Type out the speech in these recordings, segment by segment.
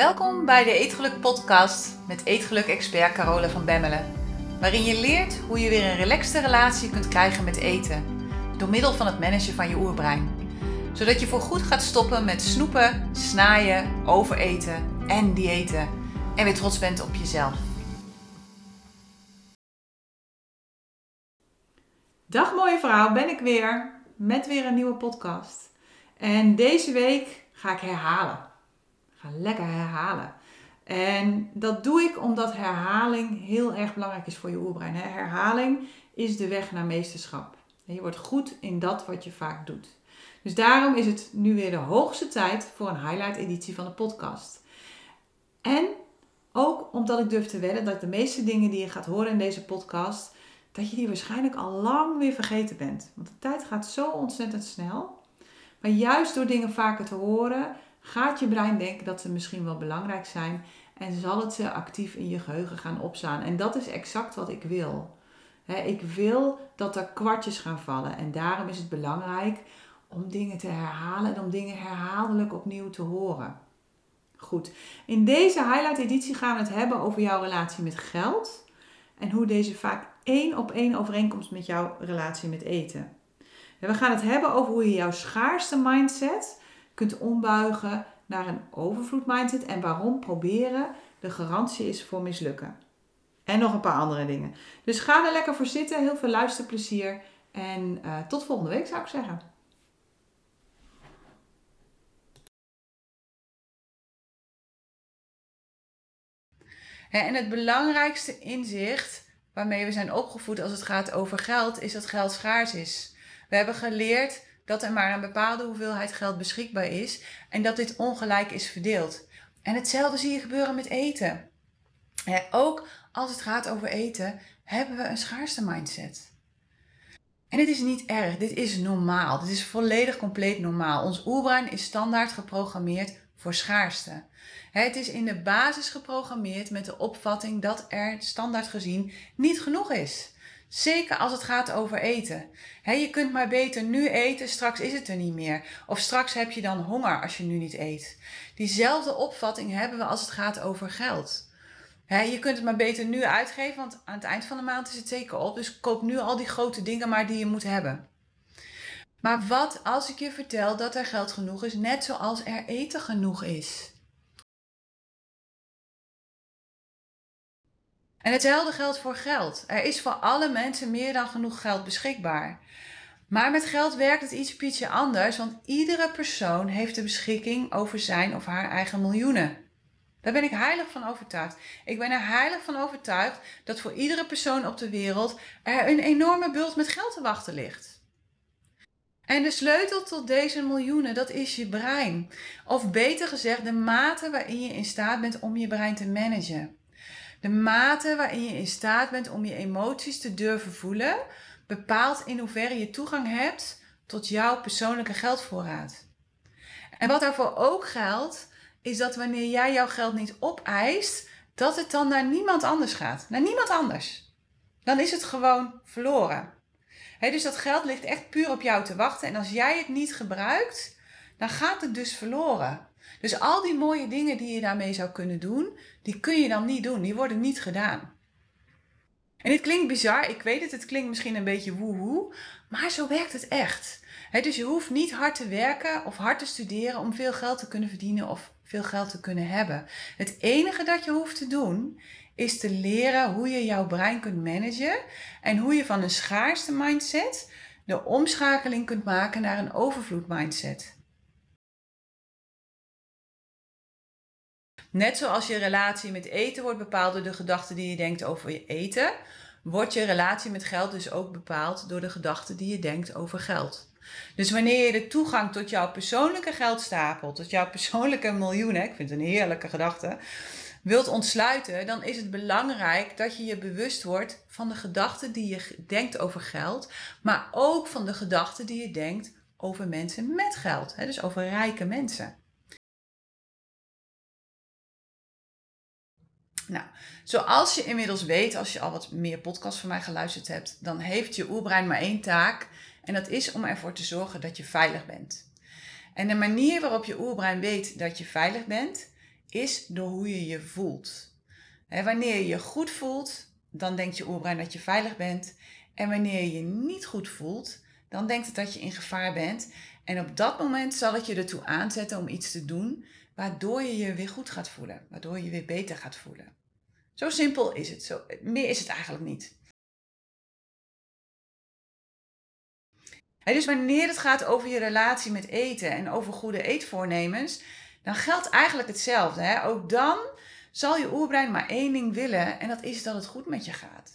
Welkom bij de Eetgeluk podcast met Eetgeluk-expert Carola van Bemmelen. Waarin je leert hoe je weer een relaxte relatie kunt krijgen met eten. Door middel van het managen van je oerbrein. Zodat je voorgoed gaat stoppen met snoepen, snaaien, overeten en diëten. En weer trots bent op jezelf. Dag mooie vrouw, ben ik weer met weer een nieuwe podcast. En deze week ga ik herhalen. Ga lekker herhalen. En dat doe ik omdat herhaling heel erg belangrijk is voor je oerbrein. Herhaling is de weg naar meesterschap. Je wordt goed in dat wat je vaak doet. Dus daarom is het nu weer de hoogste tijd voor een highlight editie van de podcast. En ook omdat ik durf te wedden dat de meeste dingen die je gaat horen in deze podcast, dat je die waarschijnlijk al lang weer vergeten bent. Want de tijd gaat zo ontzettend snel. Maar juist door dingen vaker te horen, gaat je brein denken dat ze misschien wel belangrijk zijn en zal het ze actief in je geheugen gaan opslaan. En dat is exact wat ik wil. ik wil dat er kwartjes gaan vallen en daarom is het belangrijk om dingen te herhalen en om dingen herhaaldelijk opnieuw te horen. Goed, in deze highlight editie gaan we het hebben over jouw relatie met geld en hoe deze vaak één op één overeenkomst met jouw relatie met eten. we gaan het hebben over hoe je jouw schaarste mindset kunt ombuigen naar een overvloed mindset en waarom proberen de garantie is voor mislukken. En nog een paar andere dingen. Dus ga er lekker voor zitten. Heel veel luisterplezier. En uh, tot volgende week zou ik zeggen. En het belangrijkste inzicht waarmee we zijn opgevoed als het gaat over geld, is dat geld schaars is. We hebben geleerd dat er maar een bepaalde hoeveelheid geld beschikbaar is en dat dit ongelijk is verdeeld. En hetzelfde zie je gebeuren met eten. ook als het gaat over eten, hebben we een schaarste mindset. En dit is niet erg, dit is normaal. Dit is volledig compleet normaal. Ons oerbrein is standaard geprogrammeerd voor schaarste. Het is in de basis geprogrammeerd met de opvatting dat er standaard gezien niet genoeg is. Zeker als het gaat over eten. je kunt maar beter nu eten, straks is het er niet meer. Of straks heb je dan honger als je nu niet eet. Diezelfde opvatting hebben we als het gaat over geld. je kunt het maar beter nu uitgeven, want aan het eind van de maand is het zeker op. Dus koop nu al die grote dingen maar die je moet hebben. Maar wat als ik je vertel dat er geld genoeg is, net zoals er eten genoeg is? En hetzelfde geldt voor geld. Er is voor alle mensen meer dan genoeg geld beschikbaar. Maar met geld werkt het iets pietje anders, want iedere persoon heeft de beschikking over zijn of haar eigen miljoenen. Daar ben ik heilig van overtuigd. Ik ben er heilig van overtuigd dat voor iedere persoon op de wereld er een enorme bult met geld te wachten ligt. En de sleutel tot deze miljoenen, dat is je brein. Of beter gezegd, de mate waarin je in staat bent om je brein te managen. De mate waarin je in staat bent om je emoties te durven voelen, bepaalt in hoeverre je toegang hebt tot jouw persoonlijke geldvoorraad. En wat daarvoor ook geldt, is dat wanneer jij jouw geld niet opeist, dat het dan naar niemand anders gaat. Naar niemand anders. Dan is het gewoon verloren. dus dat geld ligt echt puur op jou te wachten. En als jij het niet gebruikt, dan gaat het dus verloren. Dus al die mooie dingen die je daarmee zou kunnen doen, die kun je dan niet doen. Die worden niet gedaan. En dit klinkt bizar, ik weet het, het klinkt misschien een beetje woehoe, maar zo werkt het echt. dus je hoeft niet hard te werken of hard te studeren om veel geld te kunnen verdienen of veel geld te kunnen hebben. Het enige dat je hoeft te doen is te leren hoe je jouw brein kunt managen en hoe je van een schaarste mindset de omschakeling kunt maken naar een overvloed mindset. Net zoals je relatie met eten wordt bepaald door de gedachten die je denkt over je eten, wordt je relatie met geld dus ook bepaald door de gedachten die je denkt over geld. Dus wanneer je de toegang tot jouw persoonlijke geldstapel, tot jouw persoonlijke miljoenen, ik vind het een heerlijke gedachte, wilt ontsluiten, dan is het belangrijk dat je je bewust wordt van de gedachten die je denkt over geld, maar ook van de gedachten die je denkt over mensen met geld, dus over rijke mensen. Nou, zoals je inmiddels weet, als je al wat meer podcasts van mij geluisterd hebt, dan heeft je oerbrein maar één taak. En dat is om ervoor te zorgen dat je veilig bent. En de manier waarop je oerbrein weet dat je veilig bent, is door hoe je je voelt. wanneer je je goed voelt, dan denkt je oerbrein dat je veilig bent. En wanneer je je niet goed voelt, dan denkt het dat je in gevaar bent. En op dat moment zal het je ertoe aanzetten om iets te doen waardoor je je weer goed gaat voelen, waardoor je je weer beter gaat voelen. Zo simpel is het. Zo, meer is het eigenlijk niet. dus wanneer het gaat over je relatie met eten en over goede eetvoornemens, dan geldt eigenlijk hetzelfde. Hè? Ook dan zal je oerbrein maar één ding willen en dat is dat het goed met je gaat.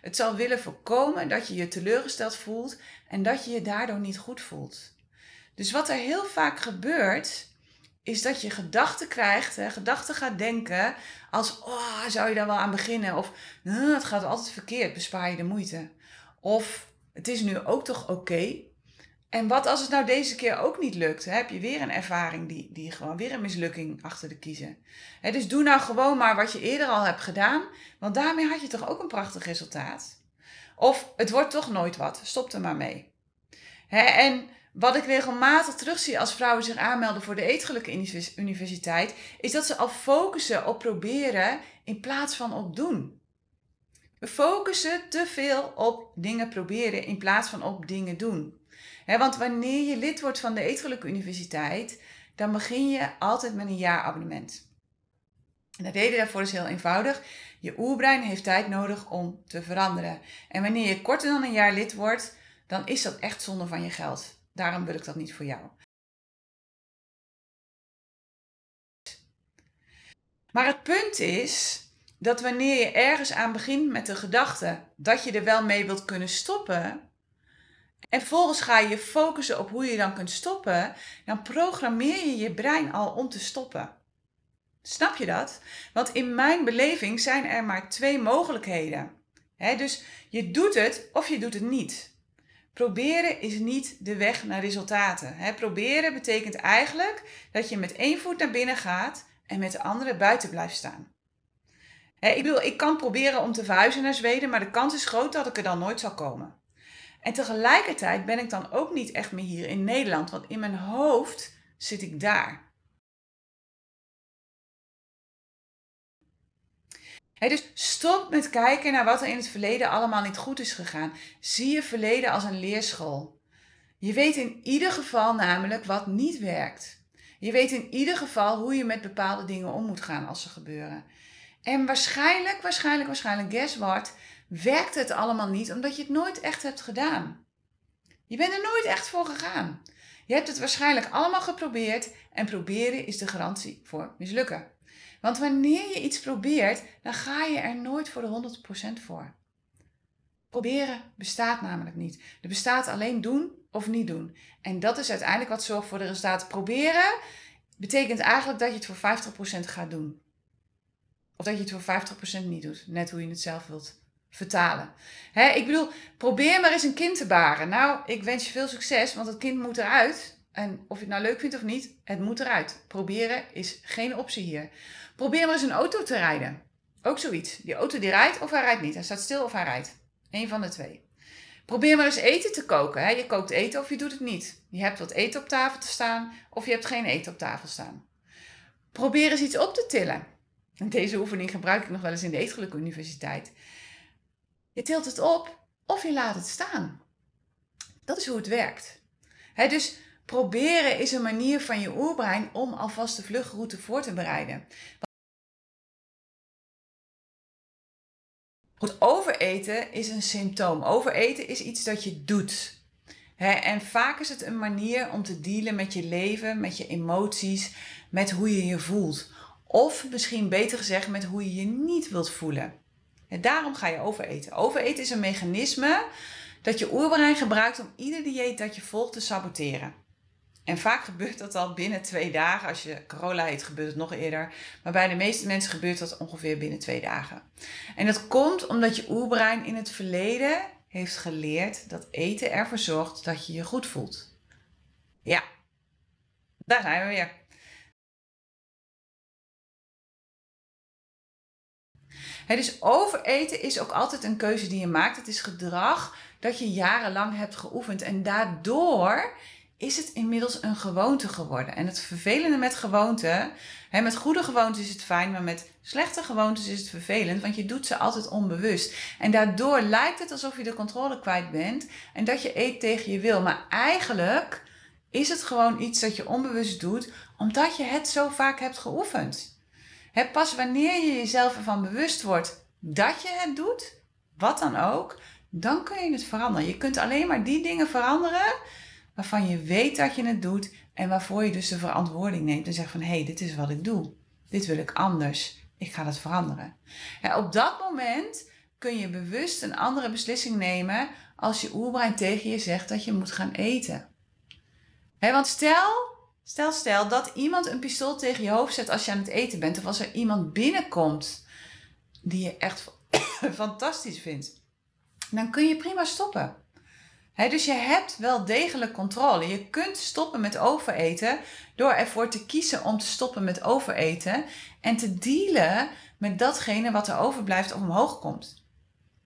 Het zal willen voorkomen dat je je teleurgesteld voelt en dat je je daardoor niet goed voelt. Dus wat er heel vaak gebeurt, is dat je gedachten krijgt, hè, gedachten gaat denken als, oh, zou je daar wel aan beginnen? Of, het gaat altijd verkeerd, bespaar je de moeite. Of, het is nu ook toch oké? En wat als het nou deze keer ook niet lukt? Heb je weer een ervaring die, die gewoon weer een mislukking achter de kiezen? dus doe nou gewoon maar wat je eerder al hebt gedaan, want daarmee had je toch ook een prachtig resultaat? Of het wordt toch nooit wat, stop er maar mee. en wat ik regelmatig terugzie als vrouwen zich aanmelden voor de Eetgelukke Universiteit, is dat ze al focussen op proberen in plaats van op doen. We focussen te veel op dingen proberen in plaats van op dingen doen. want wanneer je lid wordt van de Eetgelukke Universiteit, dan begin je altijd met een jaarabonnement. En de reden daarvoor is heel eenvoudig. Je oerbrein heeft tijd nodig om te veranderen. En wanneer je korter dan een jaar lid wordt, dan is dat echt zonde van je geld. Daarom wil ik dat niet voor jou. Maar het punt is dat wanneer je ergens aan begint met de gedachte dat je er wel mee wilt kunnen stoppen, en vervolgens ga je focussen op hoe je dan kunt stoppen, dan programmeer je je brein al om te stoppen. Snap je dat? Want in mijn beleving zijn er maar twee mogelijkheden. dus je doet het of je doet het niet. Proberen is niet de weg naar resultaten. proberen betekent eigenlijk dat je met één voet naar binnen gaat en met de andere buiten blijft staan. ik bedoel, ik kan proberen om te verhuizen naar Zweden, maar de kans is groot dat ik er dan nooit zal komen. En tegelijkertijd ben ik dan ook niet echt meer hier in Nederland, want in mijn hoofd zit ik daar. Dus stop met kijken naar wat er in het verleden allemaal niet goed is gegaan. Zie je verleden als een leerschool. Je weet in ieder geval namelijk wat niet werkt. Je weet in ieder geval hoe je met bepaalde dingen om moet gaan als ze gebeuren. En waarschijnlijk, waarschijnlijk, waarschijnlijk, guess what, werkt het allemaal niet omdat je het nooit echt hebt gedaan. Je bent er nooit echt voor gegaan. Je hebt het waarschijnlijk allemaal geprobeerd en proberen is de garantie voor mislukken. Want wanneer je iets probeert, dan ga je er nooit voor de 100% voor. Proberen bestaat namelijk niet. Er bestaat alleen doen of niet doen. En dat is uiteindelijk wat zorgt voor de resultaten. Proberen betekent eigenlijk dat je het voor 50% gaat doen. Of dat je het voor 50% niet doet. Net hoe je het zelf wilt vertalen. ik bedoel, probeer maar eens een kind te baren. Nou, ik wens je veel succes, want het kind moet eruit. En of je het nou leuk vindt of niet, het moet eruit. Proberen is geen optie hier. Probeer maar eens een auto te rijden. Ook zoiets. Die auto die rijdt of hij rijdt niet. Hij staat stil of hij rijdt. Eén van de twee. Probeer maar eens eten te koken. Je kookt eten of je doet het niet. Je hebt wat eten op tafel te staan of je hebt geen eten op tafel staan. Probeer eens iets op te tillen. En deze oefening gebruik ik nog wel eens in de Eetgeluk Universiteit. Je tilt het op of je laat het staan. Dat is hoe het werkt. dus proberen is een manier van je oerbrein om alvast de vluchtroute voor te bereiden. Goed, overeten is een symptoom. Overeten is iets dat je doet. en vaak is het een manier om te dealen met je leven, met je emoties, met hoe je je voelt. Of misschien beter gezegd, met hoe je je niet wilt voelen. En daarom ga je overeten. Overeten is een mechanisme dat je oerbrein gebruikt om ieder dieet dat je volgt te saboteren. En vaak gebeurt dat al binnen twee dagen. Als je corona eet, gebeurt het nog eerder. Maar bij de meeste mensen gebeurt dat ongeveer binnen twee dagen. En dat komt omdat je oerbrein in het verleden heeft geleerd dat eten ervoor zorgt dat je je goed voelt. Ja, daar zijn we weer. dus overeten is ook altijd een keuze die je maakt. Het is gedrag dat je jarenlang hebt geoefend. En daardoor is het inmiddels een gewoonte geworden. En het vervelende met gewoonten, hè, met goede gewoontes is het fijn, maar met slechte gewoontes is het vervelend, want je doet ze altijd onbewust. En daardoor lijkt het alsof je de controle kwijt bent en dat je eet tegen je wil. Maar eigenlijk is het gewoon iets dat je onbewust doet, omdat je het zo vaak hebt geoefend. Hè, pas wanneer je jezelf ervan bewust wordt dat je het doet, wat dan ook, dan kun je het veranderen. Je kunt alleen maar die dingen veranderen waarvan je weet dat je het doet en waarvoor je dus de verantwoording neemt en zegt van hé, hey, dit is wat ik doe. Dit wil ik anders. Ik ga dat veranderen. Ja, op dat moment kun je bewust een andere beslissing nemen als je oerbrein tegen je zegt dat je moet gaan eten. want stel, stel, stel dat iemand een pistool tegen je hoofd zet als je aan het eten bent of als er iemand binnenkomt die je echt fantastisch vindt, dan kun je prima stoppen dus je hebt wel degelijk controle. Je kunt stoppen met overeten door ervoor te kiezen om te stoppen met overeten en te dealen met datgene wat er overblijft of omhoog komt.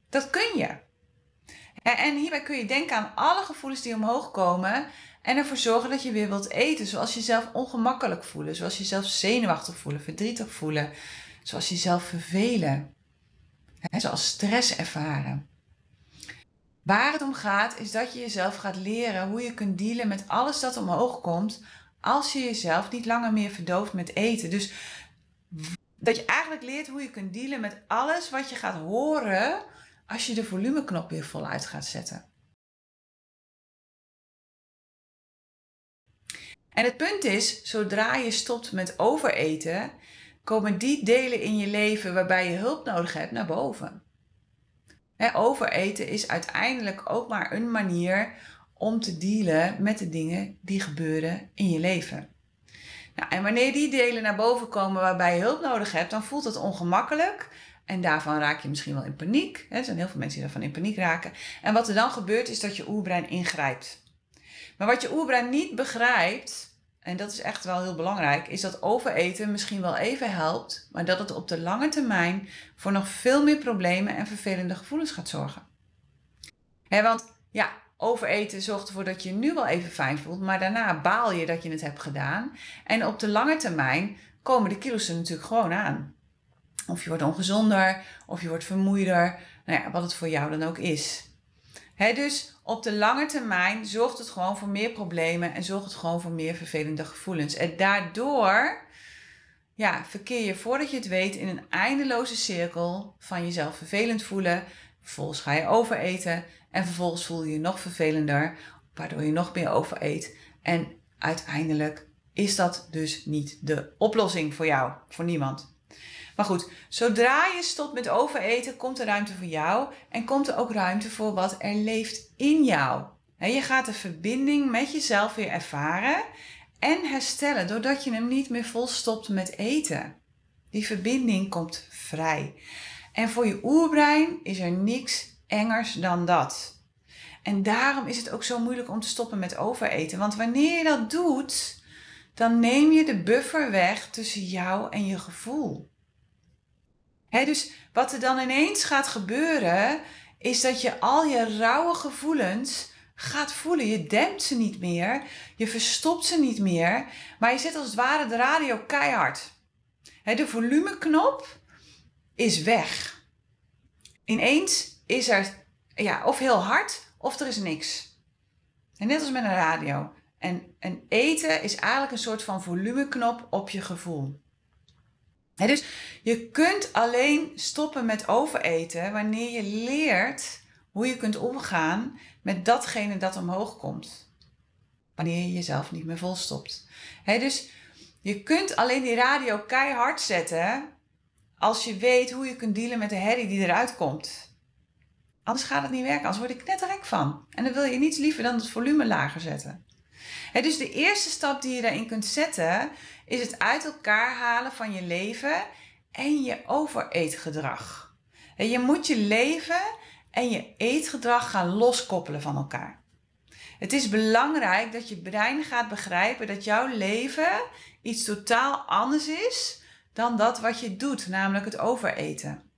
Dat kun je. En hierbij kun je denken aan alle gevoelens die omhoog komen en ervoor zorgen dat je weer wilt eten. Zoals jezelf ongemakkelijk voelen, zoals jezelf zenuwachtig voelen, verdrietig voelen, zoals jezelf vervelen, zoals stress ervaren. Waar het om gaat is dat je jezelf gaat leren hoe je kunt dealen met alles dat omhoog komt als je jezelf niet langer meer verdooft met eten. Dus dat je eigenlijk leert hoe je kunt dealen met alles wat je gaat horen als je de volumeknop weer voluit gaat zetten. En het punt is, zodra je stopt met overeten, komen die delen in je leven waarbij je hulp nodig hebt naar boven overeten is uiteindelijk ook maar een manier om te dealen met de dingen die gebeuren in je leven. Nou, en wanneer die delen naar boven komen waarbij je hulp nodig hebt, dan voelt het ongemakkelijk. En daarvan raak je misschien wel in paniek. Er zijn heel veel mensen die daarvan in paniek raken. En wat er dan gebeurt is dat je oerbrein ingrijpt. Maar wat je oerbrein niet begrijpt, en dat is echt wel heel belangrijk, is dat overeten misschien wel even helpt, maar dat het op de lange termijn voor nog veel meer problemen en vervelende gevoelens gaat zorgen. want ja, overeten zorgt ervoor dat je je nu wel even fijn voelt, maar daarna baal je dat je het hebt gedaan. En op de lange termijn komen de kilo's er natuurlijk gewoon aan. Of je wordt ongezonder, of je wordt vermoeider, nou ja, wat het voor jou dan ook is dus op de lange termijn zorgt het gewoon voor meer problemen en zorgt het gewoon voor meer vervelende gevoelens. En daardoor ja, verkeer je voordat je het weet in een eindeloze cirkel van jezelf vervelend voelen. Vervolgens ga je overeten en vervolgens voel je je nog vervelender, waardoor je nog meer overeet. En uiteindelijk is dat dus niet de oplossing voor jou, voor niemand. Maar goed, zodra je stopt met overeten, komt er ruimte voor jou en komt er ook ruimte voor wat er leeft in jou. je gaat de verbinding met jezelf weer ervaren en herstellen doordat je hem niet meer volstopt met eten. Die verbinding komt vrij. En voor je oerbrein is er niks engers dan dat. En daarom is het ook zo moeilijk om te stoppen met overeten. Want wanneer je dat doet, dan neem je de buffer weg tussen jou en je gevoel dus wat er dan ineens gaat gebeuren, is dat je al je rauwe gevoelens gaat voelen. Je dempt ze niet meer, je verstopt ze niet meer, maar je zet als het ware de radio keihard. de volumeknop is weg. Ineens is er ja, of heel hard of er is niks. Net als met een radio. En, en eten is eigenlijk een soort van volumeknop op je gevoel dus je kunt alleen stoppen met overeten wanneer je leert hoe je kunt omgaan met datgene dat omhoog komt. Wanneer je jezelf niet meer volstopt. He, dus je kunt alleen die radio keihard zetten als je weet hoe je kunt dealen met de herrie die eruit komt. Anders gaat het niet werken, anders word ik knetterrek van. En dan wil je niets liever dan het volume lager zetten. dus de eerste stap die je daarin kunt zetten, is het uit elkaar halen van je leven en je overeetgedrag. En je moet je leven en je eetgedrag gaan loskoppelen van elkaar. Het is belangrijk dat je brein gaat begrijpen dat jouw leven iets totaal anders is dan dat wat je doet, namelijk het overeten.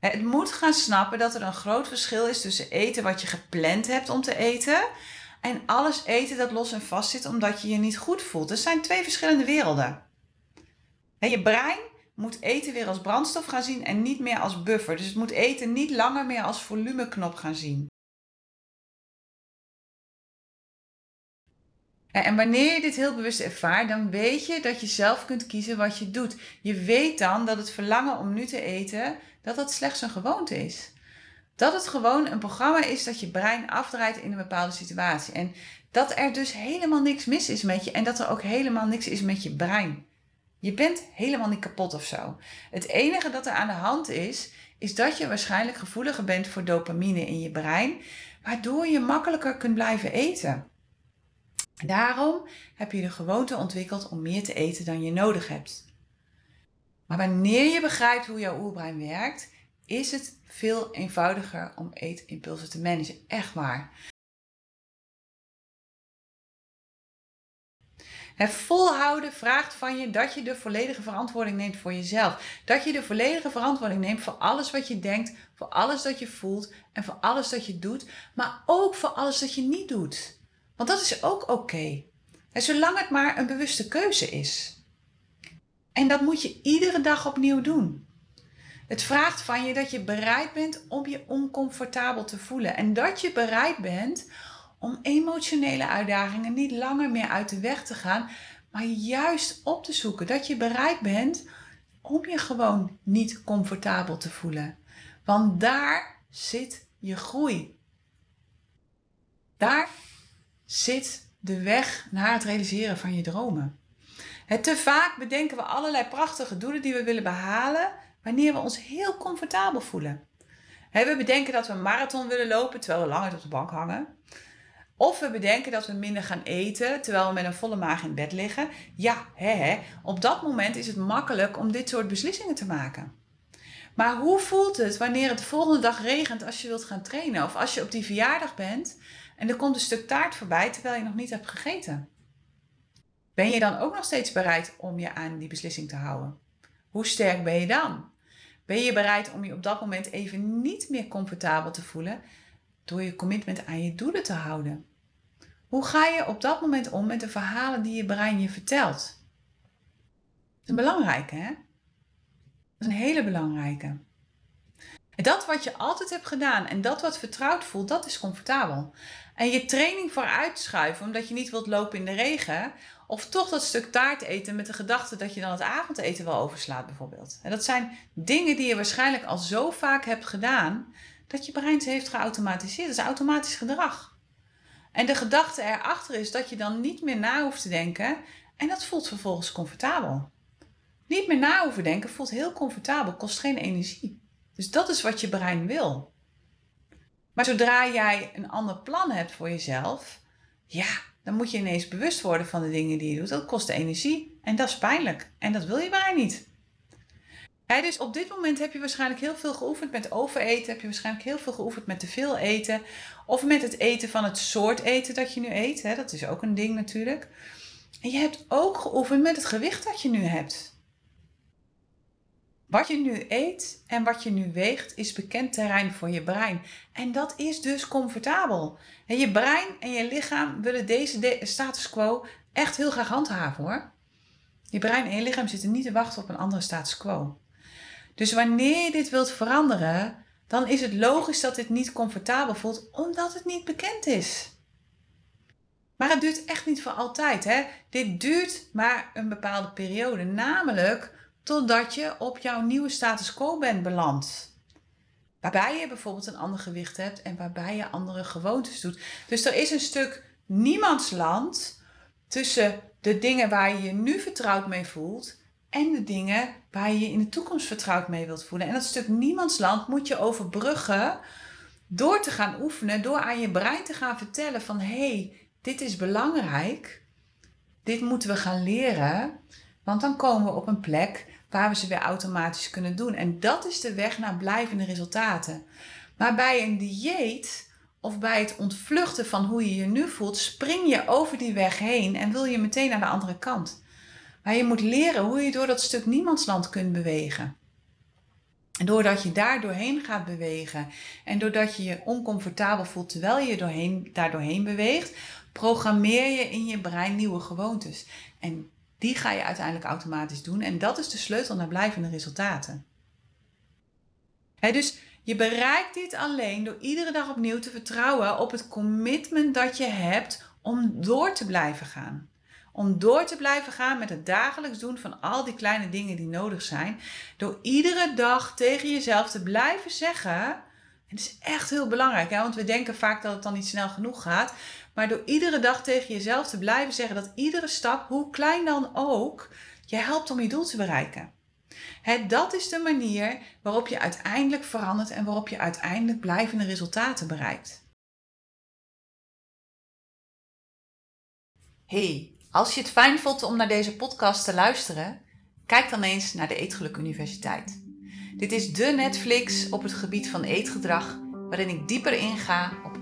Het moet gaan snappen dat er een groot verschil is tussen eten wat je gepland hebt om te eten en alles eten dat los en vast zit omdat je je niet goed voelt. Dat zijn twee verschillende werelden. Je brein moet eten weer als brandstof gaan zien en niet meer als buffer. Dus het moet eten niet langer meer als volumeknop gaan zien. En wanneer je dit heel bewust ervaart, dan weet je dat je zelf kunt kiezen wat je doet. Je weet dan dat het verlangen om nu te eten, dat dat slechts een gewoonte is. Dat het gewoon een programma is dat je brein afdraait in een bepaalde situatie. En dat er dus helemaal niks mis is met je en dat er ook helemaal niks is met je brein. Je bent helemaal niet kapot of zo. Het enige dat er aan de hand is, is dat je waarschijnlijk gevoeliger bent voor dopamine in je brein, waardoor je makkelijker kunt blijven eten. Daarom heb je de gewoonte ontwikkeld om meer te eten dan je nodig hebt. Maar wanneer je begrijpt hoe jouw oerbrein werkt, is het veel eenvoudiger om eetimpulsen te managen. Echt waar. Het volhouden vraagt van je dat je de volledige verantwoording neemt voor jezelf. Dat je de volledige verantwoording neemt voor alles wat je denkt, voor alles dat je voelt en voor alles dat je doet, maar ook voor alles dat je niet doet. Want dat is ook oké. Zolang het maar een bewuste keuze is. En dat moet je iedere dag opnieuw doen. Het vraagt van je dat je bereid bent om je oncomfortabel te voelen. En dat je bereid bent om emotionele uitdagingen niet langer meer uit de weg te gaan, maar juist op te zoeken. Dat je bereid bent om je gewoon niet comfortabel te voelen. Want daar zit je groei. Daar zit de weg naar het realiseren van je dromen. Te vaak bedenken we allerlei prachtige doelen die we willen behalen wanneer we ons heel comfortabel voelen. We bedenken dat we een marathon willen lopen terwijl we langer op de bank hangen. Of we bedenken dat we minder gaan eten terwijl we met een volle maag in bed liggen. Ja, hè, op dat moment is het makkelijk om dit soort beslissingen te maken. Maar hoe voelt het wanneer het de volgende dag regent als je wilt gaan trainen? Of als je op die verjaardag bent en er komt een stuk taart voorbij terwijl je nog niet hebt gegeten? Ben je dan ook nog steeds bereid om je aan die beslissing te houden? Hoe sterk ben je dan? Ben je bereid om je op dat moment even niet meer comfortabel te voelen door je commitment aan je doelen te houden? Hoe ga je op dat moment om met de verhalen die je brein je vertelt? Dat is een belangrijke, hè? Dat is een hele belangrijke. Dat wat je altijd hebt gedaan en dat wat vertrouwd voelt, dat is comfortabel. En je training vooruitschuiven omdat je niet wilt lopen in de regen, of toch dat stuk taart eten met de gedachte dat je dan het avondeten wel overslaat, bijvoorbeeld. En dat zijn dingen die je waarschijnlijk al zo vaak hebt gedaan dat je brein ze heeft geautomatiseerd. Dat is automatisch gedrag. En de gedachte erachter is dat je dan niet meer na hoeft te denken en dat voelt vervolgens comfortabel. Niet meer na hoeven denken voelt heel comfortabel, kost geen energie. Dus dat is wat je brein wil. Maar zodra jij een ander plan hebt voor jezelf, ja, dan moet je ineens bewust worden van de dingen die je doet. Dat kost energie en dat is pijnlijk. En dat wil je brein niet. dus op dit moment heb je waarschijnlijk heel veel geoefend met overeten. Heb je waarschijnlijk heel veel geoefend met te veel eten. Of met het eten van het soort eten dat je nu eet. dat is ook een ding natuurlijk. En je hebt ook geoefend met het gewicht dat je nu hebt. Wat je nu eet en wat je nu weegt is bekend terrein voor je brein. En dat is dus comfortabel. En je brein en je lichaam willen deze status quo echt heel graag handhaven hoor. Je brein en je lichaam zitten niet te wachten op een andere status quo. Dus wanneer je dit wilt veranderen, dan is het logisch dat dit niet comfortabel voelt, omdat het niet bekend is. Maar het duurt echt niet voor altijd. Hè? Dit duurt maar een bepaalde periode, namelijk totdat je op jouw nieuwe status quo bent beland. Waarbij je bijvoorbeeld een ander gewicht hebt en waarbij je andere gewoontes doet. Dus er is een stuk niemandsland tussen de dingen waar je je nu vertrouwd mee voelt en de dingen waar je je in de toekomst vertrouwd mee wilt voelen. En dat stuk niemandsland moet je overbruggen door te gaan oefenen, door aan je brein te gaan vertellen van hé, hey, dit is belangrijk, dit moeten we gaan leren, want dan komen we op een plek waar we ze weer automatisch kunnen doen. En dat is de weg naar blijvende resultaten. Maar bij een dieet of bij het ontvluchten van hoe je je nu voelt, spring je over die weg heen en wil je meteen naar de andere kant. Maar je moet leren hoe je door dat stuk niemandsland kunt bewegen. En doordat je daar doorheen gaat bewegen en doordat je je oncomfortabel voelt terwijl je doorheen, daar doorheen beweegt, programmeer je in je brein nieuwe gewoontes. En die ga je uiteindelijk automatisch doen. En dat is de sleutel naar blijvende resultaten. dus je bereikt dit alleen door iedere dag opnieuw te vertrouwen op het commitment dat je hebt om door te blijven gaan. Om door te blijven gaan met het dagelijks doen van al die kleine dingen die nodig zijn. Door iedere dag tegen jezelf te blijven zeggen. En is echt heel belangrijk, hè? want we denken vaak dat het dan niet snel genoeg gaat. Maar door iedere dag tegen jezelf te blijven zeggen dat iedere stap, hoe klein dan ook, je helpt om je doel te bereiken. He, dat is de manier waarop je uiteindelijk verandert en waarop je uiteindelijk blijvende resultaten bereikt. Hey, als je het fijn vond om naar deze podcast te luisteren, kijk dan eens naar de Eetgeluk Universiteit. Dit is de Netflix op het gebied van eetgedrag, waarin ik dieper inga op